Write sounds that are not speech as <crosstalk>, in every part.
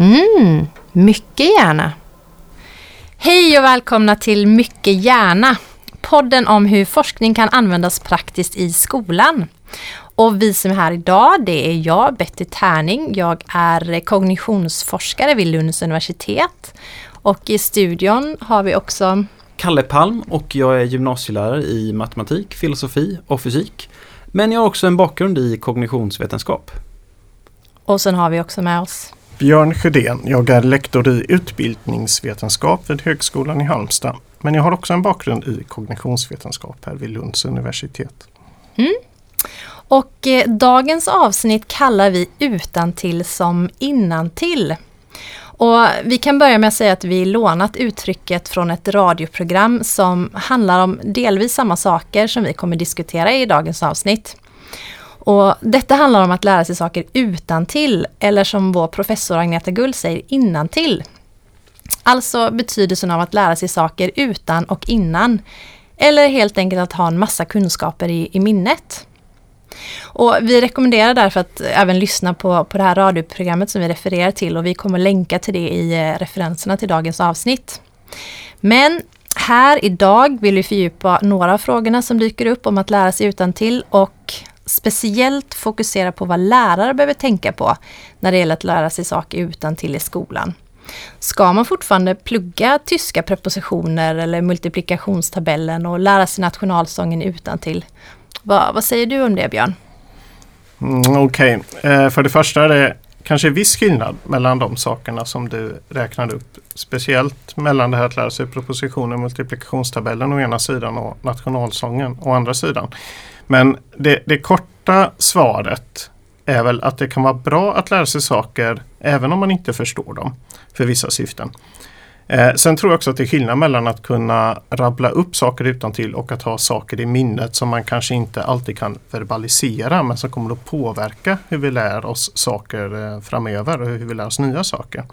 Mm, mycket gärna. Hej och välkomna till Mycket gärna. Podden om hur forskning kan användas praktiskt i skolan. Och vi som är här idag, det är jag, Betty Tärning. Jag är kognitionsforskare vid Lunds universitet. Och i studion har vi också Kalle Palm och jag är gymnasielärare i matematik, filosofi och fysik. Men jag har också en bakgrund i kognitionsvetenskap. Och sen har vi också med oss Björn Sjödén. Jag är lektor i utbildningsvetenskap vid Högskolan i Halmstad. Men jag har också en bakgrund i kognitionsvetenskap här vid Lunds universitet. Mm. Och eh, dagens avsnitt kallar vi Utantill som innantill. Och vi kan börja med att säga att vi lånat uttrycket från ett radioprogram som handlar om delvis samma saker som vi kommer diskutera i dagens avsnitt. Och detta handlar om att lära sig saker utan till eller som vår professor Agneta Gull säger, innantill. Alltså betydelsen av att lära sig saker utan och innan. Eller helt enkelt att ha en massa kunskaper i, i minnet. Och vi rekommenderar därför att även lyssna på, på det här radioprogrammet som vi refererar till och vi kommer länka till det i eh, referenserna till dagens avsnitt. Men här idag vill vi fördjupa några av frågorna som dyker upp om att lära sig utan till och speciellt fokusera på vad lärare behöver tänka på när det gäller att lära sig saker utan till i skolan. Ska man fortfarande plugga tyska prepositioner eller multiplikationstabellen och lära sig nationalsången utan till? Va, vad säger du om det Björn? Mm, Okej, okay. eh, för det första är det kanske viss skillnad mellan de sakerna som du räknade upp. Speciellt mellan det här att lära sig propositionen och multiplikationstabellen å ena sidan och nationalsången å andra sidan. Men det, det korta svaret är väl att det kan vara bra att lära sig saker även om man inte förstår dem för vissa syften. Eh, sen tror jag också att det är skillnad mellan att kunna rabbla upp saker utan till och att ha saker i minnet som man kanske inte alltid kan verbalisera men som kommer att påverka hur vi lär oss saker eh, framöver och hur vi lär oss nya saker.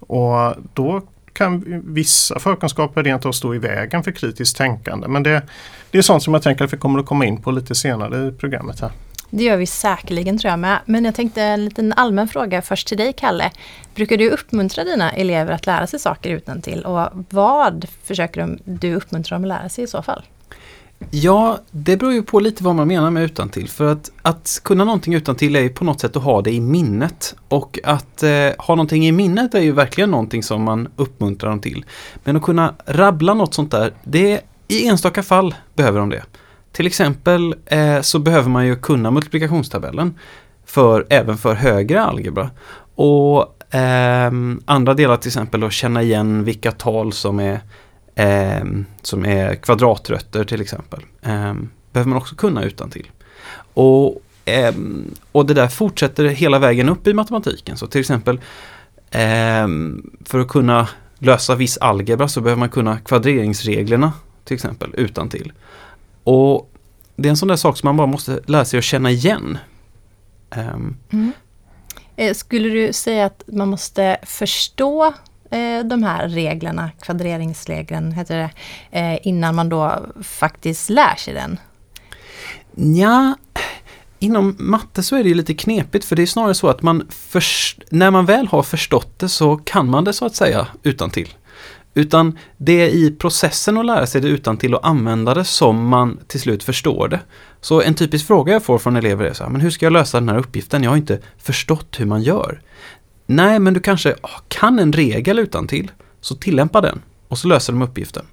Och då kan vissa förkunskaper rent av stå i vägen för kritiskt tänkande. Men det, det är sånt som jag tänker att vi kommer att komma in på lite senare i programmet här. Det gör vi säkerligen tror jag med. Men jag tänkte en liten allmän fråga först till dig Kalle. Brukar du uppmuntra dina elever att lära sig saker utan till och vad försöker du uppmuntra dem att lära sig i så fall? Ja, det beror ju på lite vad man menar med utan till. För att, att kunna någonting utan till är ju på något sätt att ha det i minnet. Och att eh, ha någonting i minnet är ju verkligen någonting som man uppmuntrar dem till. Men att kunna rabbla något sånt där, det i enstaka fall behöver de det. Till exempel eh, så behöver man ju kunna multiplikationstabellen för, även för högre algebra. Och eh, andra delar till exempel att känna igen vilka tal som är eh, som är kvadratrötter till exempel. Eh, behöver man också kunna utan till. Och, eh, och det där fortsätter hela vägen upp i matematiken. Så till exempel ehm, för att kunna lösa viss algebra så behöver man kunna kvadreringsreglerna till exempel utan till. Och det är en sån där sak som man bara måste lära sig att känna igen. Um. Mm. Eh, skulle du säga att man måste förstå eh, de här reglerna, kvadreringsregeln heter det, eh, innan man då faktiskt lär sig den? Ja, inom matte så är det lite knepigt för det är snarare så att man när man väl har förstått det så kan man det så att säga utan till. Utan det är i processen att lära sig det utan till att använda det som man till slut förstår det. Så en typisk fråga jag får från elever är så här, men hur ska jag lösa den här uppgiften? Jag har inte förstått hur man gör. Nej, men du kanske kan en regel utan till så tillämpa den och så löser de uppgiften.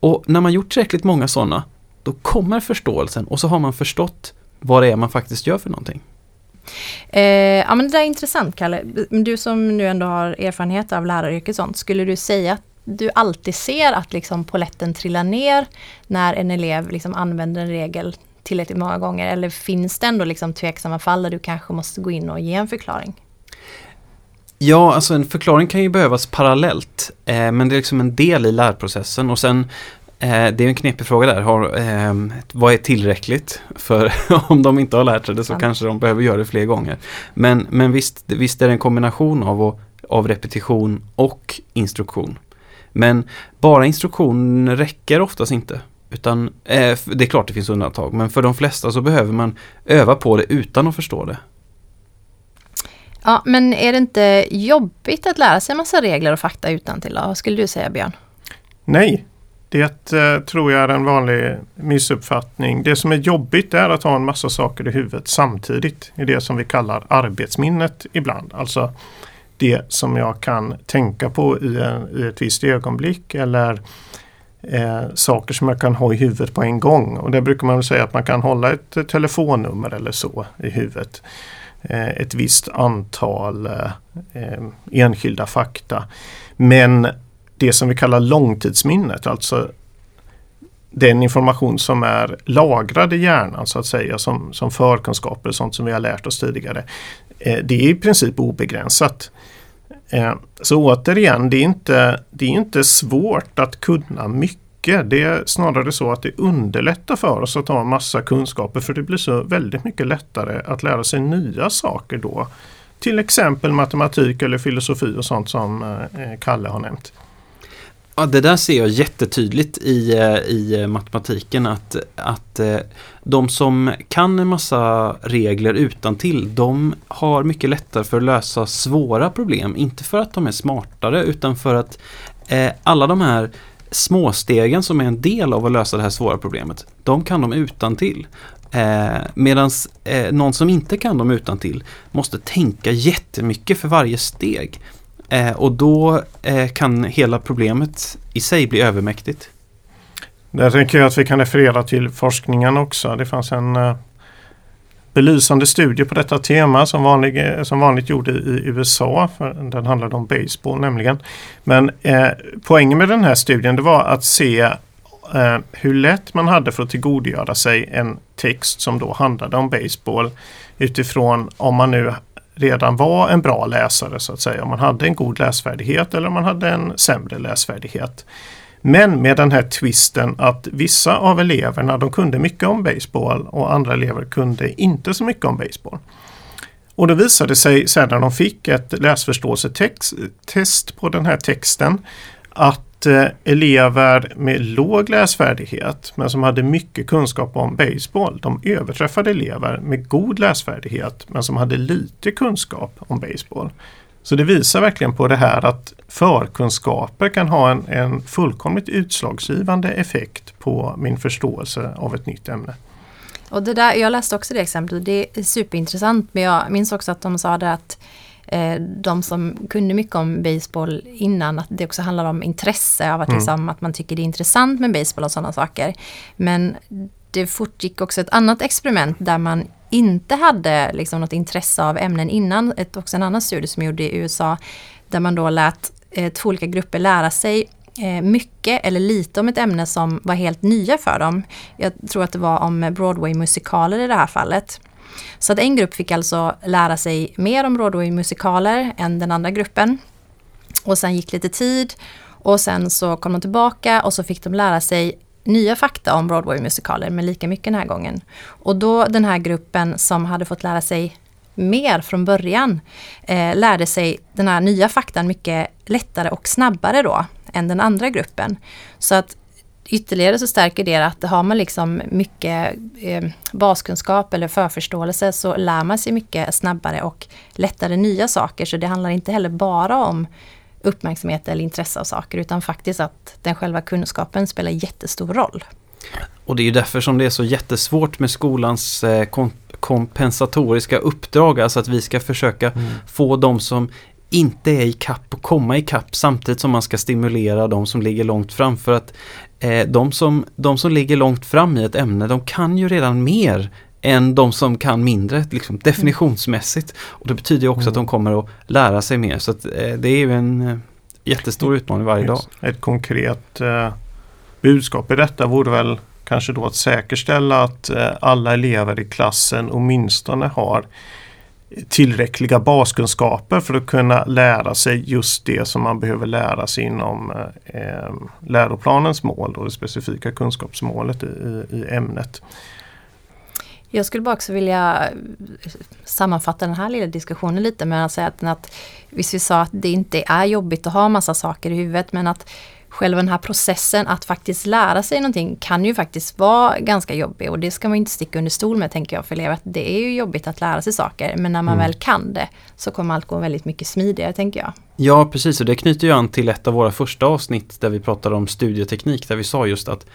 Och när man gjort tillräckligt många sådana, då kommer förståelsen och så har man förstått vad det är man faktiskt gör för någonting. Eh, ja men det där är intressant Kalle. Du som nu ändå har erfarenhet av läraryrket sånt, skulle du säga att du alltid ser att liksom poletten trillar ner när en elev liksom använder en regel tillräckligt många gånger? Eller finns det ändå liksom tveksamma fall där du kanske måste gå in och ge en förklaring? Ja, alltså en förklaring kan ju behövas parallellt, eh, men det är liksom en del i lärprocessen och sen eh, det är en knepig fråga där, har, eh, vad är tillräckligt? För <laughs> om de inte har lärt sig det så ja. kanske de behöver göra det fler gånger. Men, men visst, visst är det en kombination av, av repetition och instruktion. Men bara instruktion räcker oftast inte. Utan eh, det är klart det finns undantag, men för de flesta så behöver man öva på det utan att förstå det. Ja, men är det inte jobbigt att lära sig en massa regler och fakta utan till? Vad skulle du säga Björn? Nej, det eh, tror jag är en vanlig missuppfattning. Det som är jobbigt är att ha en massa saker i huvudet samtidigt. I det som vi kallar arbetsminnet ibland. Alltså det som jag kan tänka på i, en, i ett visst ögonblick eller eh, saker som jag kan ha i huvudet på en gång. Och det brukar man väl säga att man kan hålla ett telefonnummer eller så i huvudet. Eh, ett visst antal eh, eh, enskilda fakta. Men det som vi kallar långtidsminnet, alltså den information som är lagrad i hjärnan så att säga som, som förkunskaper, sånt som vi har lärt oss tidigare. Eh, det är i princip obegränsat. Eh, så återigen, det är, inte, det är inte svårt att kunna mycket. Det är snarare så att det underlättar för oss att ha en massa kunskaper för det blir så väldigt mycket lättare att lära sig nya saker då. Till exempel matematik eller filosofi och sånt som eh, Kalle har nämnt. Ja, det där ser jag jättetydligt i, eh, i eh, matematiken att, att eh, de som kan en massa regler utan till de har mycket lättare för att lösa svåra problem. Inte för att de är smartare utan för att eh, alla de här småstegen som är en del av att lösa det här svåra problemet, de kan de utan till. Eh, Medan eh, någon som inte kan dem utan till måste tänka jättemycket för varje steg. Eh, och då eh, kan hela problemet i sig bli övermäktigt. Där tänker jag att vi kan referera till forskningen också. Det fanns en eh, belysande studie på detta tema som, vanlig, eh, som vanligt gjorde i USA. För den handlade om baseball nämligen. Men eh, poängen med den här studien det var att se eh, hur lätt man hade för att tillgodogöra sig en text som då handlade om baseball utifrån om man nu redan var en bra läsare så att säga. Om man hade en god läsfärdighet eller om man hade en sämre läsfärdighet. Men med den här twisten att vissa av eleverna de kunde mycket om baseball och andra elever kunde inte så mycket om baseball. Och det visade sig sen när de fick ett läsförståelsetest på den här texten att att eh, elever med låg läsfärdighet men som hade mycket kunskap om baseball, de överträffade elever med god läsfärdighet men som hade lite kunskap om baseball. Så det visar verkligen på det här att förkunskaper kan ha en, en fullkomligt utslagsgivande effekt på min förståelse av ett nytt ämne. Och det där, jag läste också det exemplet, det är superintressant men jag minns också att de sa det att Eh, de som kunde mycket om baseball innan, att det också handlar om intresse av att, mm. liksom, att man tycker det är intressant med baseball och sådana saker. Men det fortgick också ett annat experiment där man inte hade liksom något intresse av ämnen innan. Ett, också en annan studie som gjorde i USA där man då lät eh, två olika grupper lära sig eh, mycket eller lite om ett ämne som var helt nya för dem. Jag tror att det var om Broadway-musikaler i det här fallet. Så att en grupp fick alltså lära sig mer om Broadway-musikaler än den andra gruppen. Och sen gick lite tid och sen så kom de tillbaka och så fick de lära sig nya fakta om Broadway-musikaler, men lika mycket den här gången. Och då den här gruppen som hade fått lära sig mer från början eh, lärde sig den här nya faktan mycket lättare och snabbare då än den andra gruppen. Så att ytterligare så stärker det att har man liksom mycket eh, baskunskap eller förförståelse så lär man sig mycket snabbare och lättare nya saker. Så det handlar inte heller bara om uppmärksamhet eller intresse av saker utan faktiskt att den själva kunskapen spelar jättestor roll. Och det är ju därför som det är så jättesvårt med skolans eh, kompensatoriska uppdrag, alltså att vi ska försöka mm. få de som inte är i kapp och komma i kapp samtidigt som man ska stimulera de som ligger långt fram. För att eh, de, som, de som ligger långt fram i ett ämne, de kan ju redan mer än de som kan mindre, liksom, definitionsmässigt. Och Det betyder också mm. att de kommer att lära sig mer. Så att, eh, det är ju en eh, jättestor utmaning varje dag. Ett konkret eh, budskap i detta vore väl kanske då att säkerställa att eh, alla elever i klassen åtminstone har tillräckliga baskunskaper för att kunna lära sig just det som man behöver lära sig inom eh, eh läroplanens mål och det specifika kunskapsmålet i, i ämnet. Jag skulle bara också vilja sammanfatta den här lilla diskussionen lite med att säga att, att visst vi sa att det inte är jobbigt att ha massa saker i huvudet men att själva den här processen att faktiskt lära sig någonting kan ju faktiskt vara ganska jobbig och det ska man inte sticka under stol med tänker jag för elever. Att det är ju jobbigt att lära sig saker men när man mm. väl kan det så kommer allt gå väldigt mycket smidigare tänker jag. Ja precis och det knyter ju an till ett av våra första avsnitt där vi pratade om studieteknik där vi sa just att,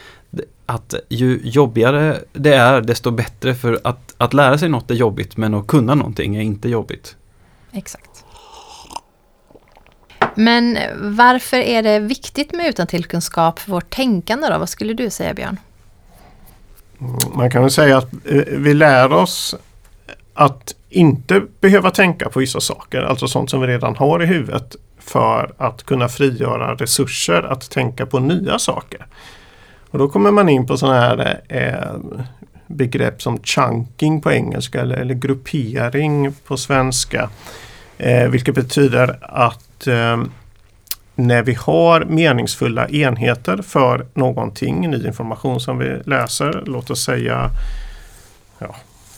att ju jobbigare det är desto bättre för att, att lära sig något är jobbigt men att kunna någonting är inte jobbigt. Exakt. Men varför är det viktigt med utantillkunskap för vårt tänkande då? Vad skulle du säga Björn? Mm, man kan väl säga att eh, vi lär oss att inte behöva tänka på vissa saker, alltså sånt som vi redan har i huvudet för att kunna frigöra resurser att tänka på nya saker. Och Då kommer man in på sådana här eh, begrepp som chunking på engelska eller, eller gruppering på svenska. Eh, vilket betyder att eh, när vi har meningsfulla enheter för någonting, ny information som vi läser, låt oss säga ja,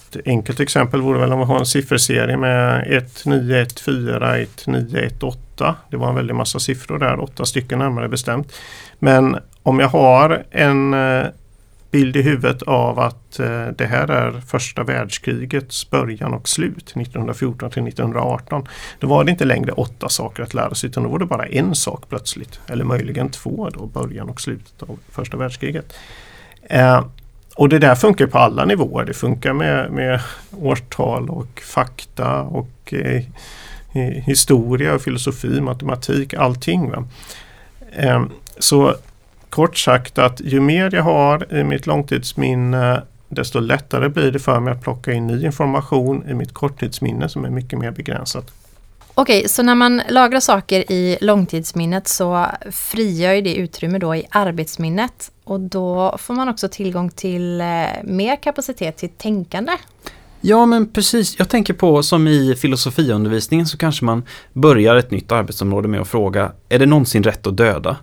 ett enkelt exempel vore väl om vi har en sifferserie med 1914, 1918. Det var en väldig massa siffror där, åtta stycken närmare bestämt. Men om jag har en eh, bild i huvudet av att eh, det här är första världskrigets början och slut 1914 till 1918. Då var det inte längre åtta saker att lära sig utan då var det bara en sak plötsligt. Eller möjligen två då, början och slutet av första världskriget. Eh, och det där funkar på alla nivåer. Det funkar med, med årtal och fakta och eh, historia, filosofi, matematik, allting. Eh, så Kort sagt att ju mer jag har i mitt långtidsminne desto lättare blir det för mig att plocka in ny information i mitt korttidsminne som är mycket mer begränsat. Okej, så när man lagrar saker i långtidsminnet så frigör det utrymme då i arbetsminnet och då får man också tillgång till eh, mer kapacitet till tänkande. Ja men precis, jag tänker på som i filosofiundervisningen så kanske man börjar ett nytt arbetsområde med att fråga Är det någonsin rätt att döda?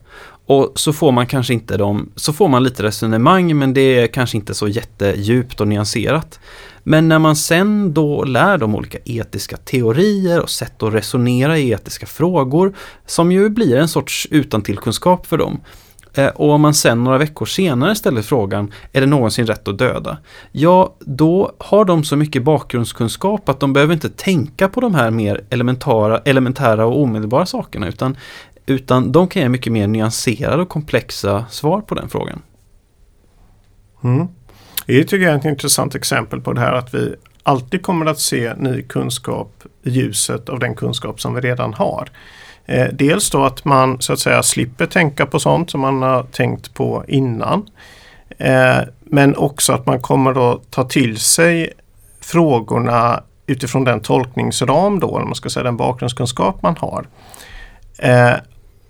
Och så får man kanske inte dem, så får man lite resonemang men det är kanske inte så jättedjupt och nyanserat. Men när man sen då lär dem olika etiska teorier och sätt att resonera i etiska frågor som ju blir en sorts utantillkunskap för dem. Eh, och om man sen några veckor senare ställer frågan, är det någonsin rätt att döda? Ja, då har de så mycket bakgrundskunskap att de behöver inte tänka på de här mer elementära, elementära och omedelbara sakerna utan utan de kan ge mycket mer nyanserade och komplexa svar på den frågan. Mm. Det tycker jag är ett intressant exempel på det här att vi alltid kommer att se ny kunskap i ljuset av den kunskap som vi redan har. Eh, dels då att man så att säga slipper tänka på sånt som man har tänkt på innan. Eh, men också att man kommer att ta till sig frågorna utifrån den tolkningsram då, eller man ska säga den bakgrundskunskap man har. Eh,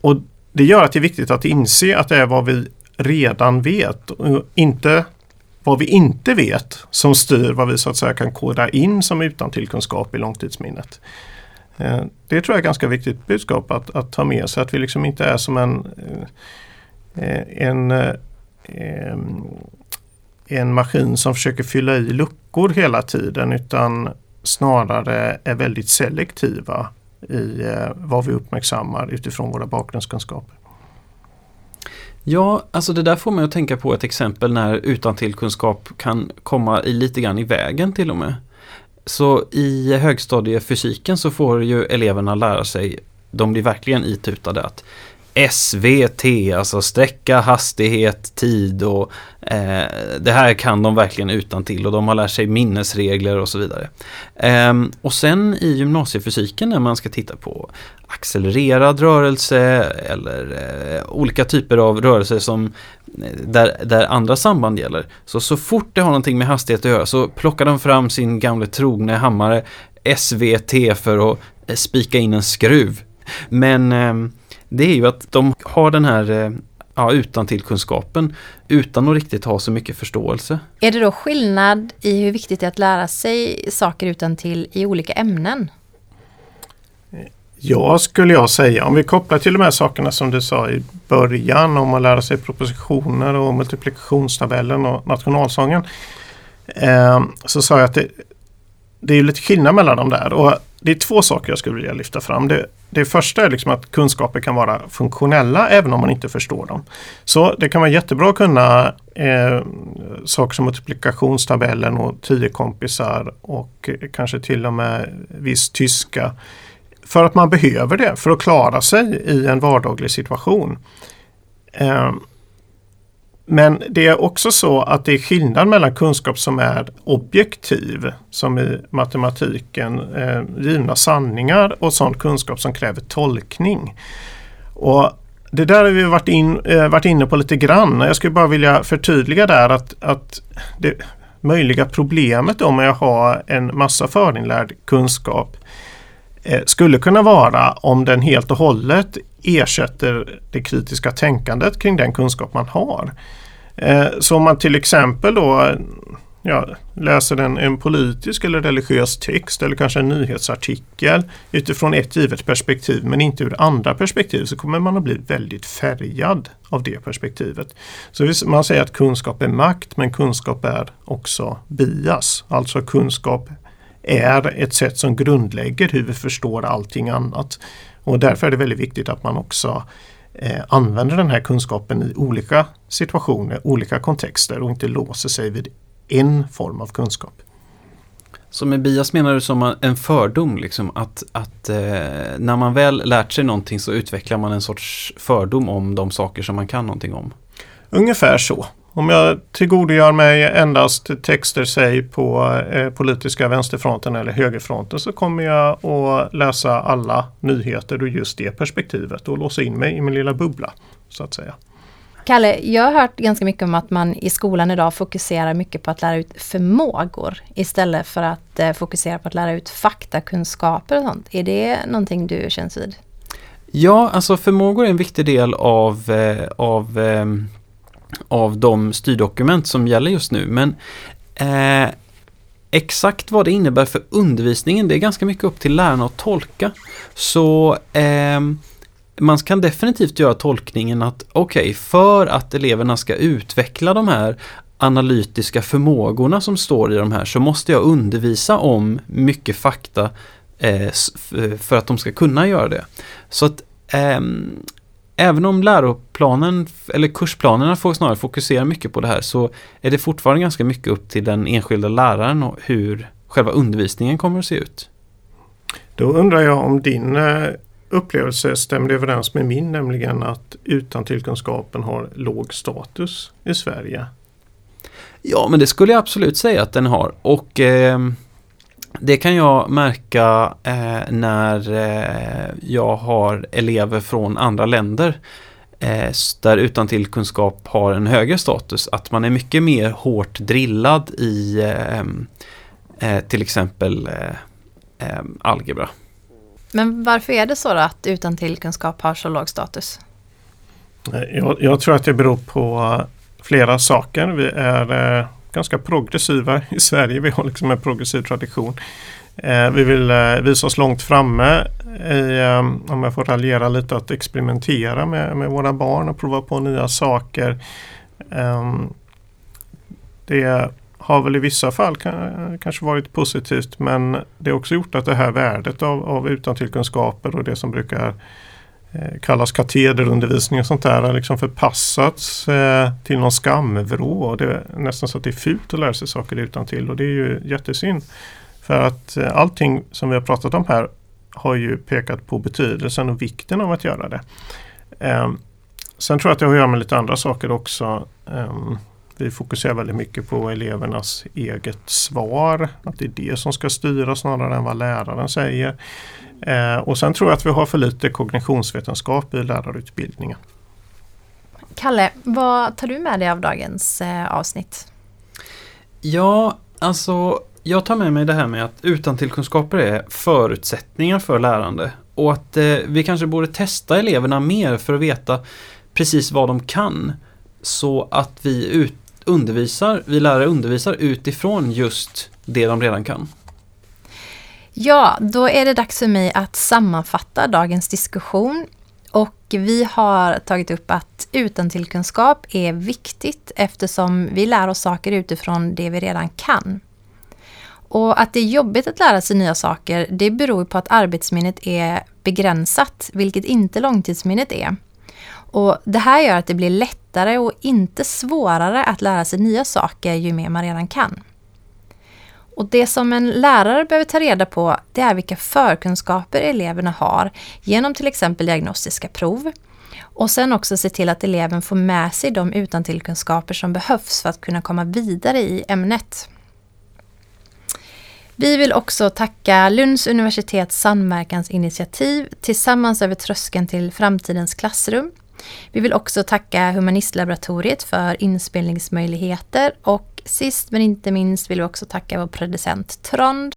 och Det gör att det är viktigt att inse att det är vad vi redan vet och inte vad vi inte vet som styr vad vi så att säga kan koda in som utantillkunskap i långtidsminnet. Eh, det tror jag är ganska viktigt budskap att, att ta med sig att vi liksom inte är som en, eh, en, en, en maskin som försöker fylla i luckor hela tiden utan snarare är väldigt selektiva i eh, vad vi uppmärksammar utifrån våra bakgrundskunskaper. Ja, alltså det där får mig att tänka på ett exempel när utantillkunskap kan komma i lite grann i vägen till och med. Så i högstadiefysiken så får ju eleverna lära sig, de blir verkligen itutade att SVT, alltså sträcka, hastighet, tid och eh, det här kan de verkligen utan till och de har lärt sig minnesregler och så vidare. Eh, och sen i gymnasiefysiken när man ska titta på accelererad rörelse eller eh, olika typer av rörelser som eh, där, där andra samband gäller. Så så fort det har någonting med hastighet att göra så plockar de fram sin gamla trogne hammare SVT för att eh, spika in en skruv. Men ehm, det är ju att de har den här eh, ja, utan till kunskapen utan att riktigt ha så mycket förståelse. Är det då skillnad i hur viktigt det är att lära sig saker utan till i olika ämnen? Ja, skulle jag säga. Om vi kopplar till de här sakerna som du sa i början om att lära sig propositioner och multiplikationstabellen och nationalsången. Eh, så sa jag att det, det är lite skillnad mellan dem där. Och det är två saker jag skulle vilja lyfta fram. Det, det första är liksom att kunskaper kan vara funktionella även om man inte förstår dem. Så det kan vara jättebra att kunna eh, saker som multiplikationstabellen och tio kompisar och eh, kanske till och med viss tyska. För att man behöver det för att klara sig i en vardaglig situation. Eh, men det är också så att det är skillnad mellan kunskap som är objektiv, som i matematiken, eh, givna sanningar och sån kunskap som kräver tolkning. Och det där har vi varit, in, eh, varit inne på lite grann. Jag skulle bara vilja förtydliga där att, att det möjliga problemet om jag har en massa förinlärd kunskap eh, skulle kunna vara om den helt och hållet ersätter det kritiska tänkandet kring den kunskap man har. Eh, så om man till exempel då ja, läser en, en politisk eller religiös text eller kanske en nyhetsartikel utifrån ett givet perspektiv men inte ur andra perspektiv så kommer man att bli väldigt färgad av det perspektivet. Så man säger att kunskap är makt men kunskap är också bias. Alltså kunskap är ett sätt som grundlägger hur vi förstår allting annat. Och därför är det väldigt viktigt att man också eh, använder den här kunskapen i olika situationer, olika kontexter och inte låser sig vid en form av kunskap. Så med bias menar du som en fördom, liksom, att, att eh, när man väl lärt sig någonting så utvecklar man en sorts fördom om de saker som man kan någonting om? Ungefär så. Om jag tillgodogör mig endast texter, säg på eh, politiska vänsterfronten eller högerfronten så kommer jag att läsa alla nyheter ur just det perspektivet och låsa in mig i min lilla bubbla. så att säga. Kalle, jag har hört ganska mycket om att man i skolan idag fokuserar mycket på att lära ut förmågor istället för att eh, fokusera på att lära ut faktakunskaper och sånt. Är det någonting du känns vid? Ja, alltså förmågor är en viktig del av, eh, av eh, av de styrdokument som gäller just nu. Men eh, exakt vad det innebär för undervisningen, det är ganska mycket upp till lärarna att tolka. Så eh, man kan definitivt göra tolkningen att okej, okay, för att eleverna ska utveckla de här analytiska förmågorna som står i de här så måste jag undervisa om mycket fakta eh, för att de ska kunna göra det. Så att eh, även om läroplanen, eller kursplanerna får snarare fokusera mycket på det här så är det fortfarande ganska mycket upp till den enskilda läraren och hur själva undervisningen kommer att se ut. Då undrar jag om din eh, upplevelse stämde överens med min, nämligen att utan tillkunskapen har låg status i Sverige. Ja, men det skulle jag absolut säga att den har. Och eh, det kan jag märka eh, när eh, jag har elever från andra länder eh, där utan tillkunskap har en högre status. Att man är mycket mer hårt drillad i eh, eh, till exempel eh, algebra. Men varför är det så att utan tillkunskap har så låg status? Jag, jag, tror att det beror på flera saker. Vi är ganska progressiva i Sverige. Vi har liksom en progressiv tradition. Eh, vi vill eh, visa oss långt framme i, eh, om jag får raljera lite, att experimentera med, med våra barn och prova på nya saker. Eh, det har väl i vissa fall kanske varit positivt men det har också gjort att det här värdet av, av utantillkunskaper och det som brukar Eh, Eh, kallas katederundervisning och sånt där har liksom förpassats eh, till någon skamvrå. Och det är nästan så att det är fult att lära sig saker utan till och det är ju jättesynd. För att eh, allting som vi har pratat om här har ju pekat på betydelsen och vikten av att göra det. Eh, sen tror jag att det har att göra med lite andra saker också. Ehm, vi fokuserar väldigt mycket på elevernas eget svar. Att det är det som ska styra snarare än vad läraren säger. Eh, och sen tror jag att vi har för lite kognitionsvetenskap i lärarutbildningen. Kalle, vad tar du med dig av dagens eh, avsnitt? Ja, alltså jag tar med mig det här med att utantillkunskaper är förutsättningar för lärande. Och att eh, vi kanske borde testa eleverna mer för att veta precis vad de kan. Så att vi ut, undervisar, vi lärare undervisar utifrån just det de redan kan. Ja, då är det dags för mig att sammanfatta dagens diskussion. Och vi har tagit upp att utantillkunskap är viktigt eftersom vi lär oss saker utifrån det vi redan kan. Och att det är jobbigt att lära sig nya saker, det beror på att arbetsminnet är begränsat, vilket inte långtidsminnet är. Och det här gör att det blir lättare och inte svårare att lära sig nya saker ju mer man redan kan. Och det som en lärare behöver ta reda på det är vilka förkunskaper eleverna har genom till exempel diagnostiska prov. Och sen också se till att eleven får med sig de utantillkunskaper som behövs för att kunna komma vidare i ämnet. Vi vill också tacka Lunds universitets samverkansinitiativ Tillsammans över tröskeln till framtidens klassrum. Vi vill också tacka Humanistlaboratoriet för inspelningsmöjligheter och sist men inte minst vill vi också tacka vår producent Trond.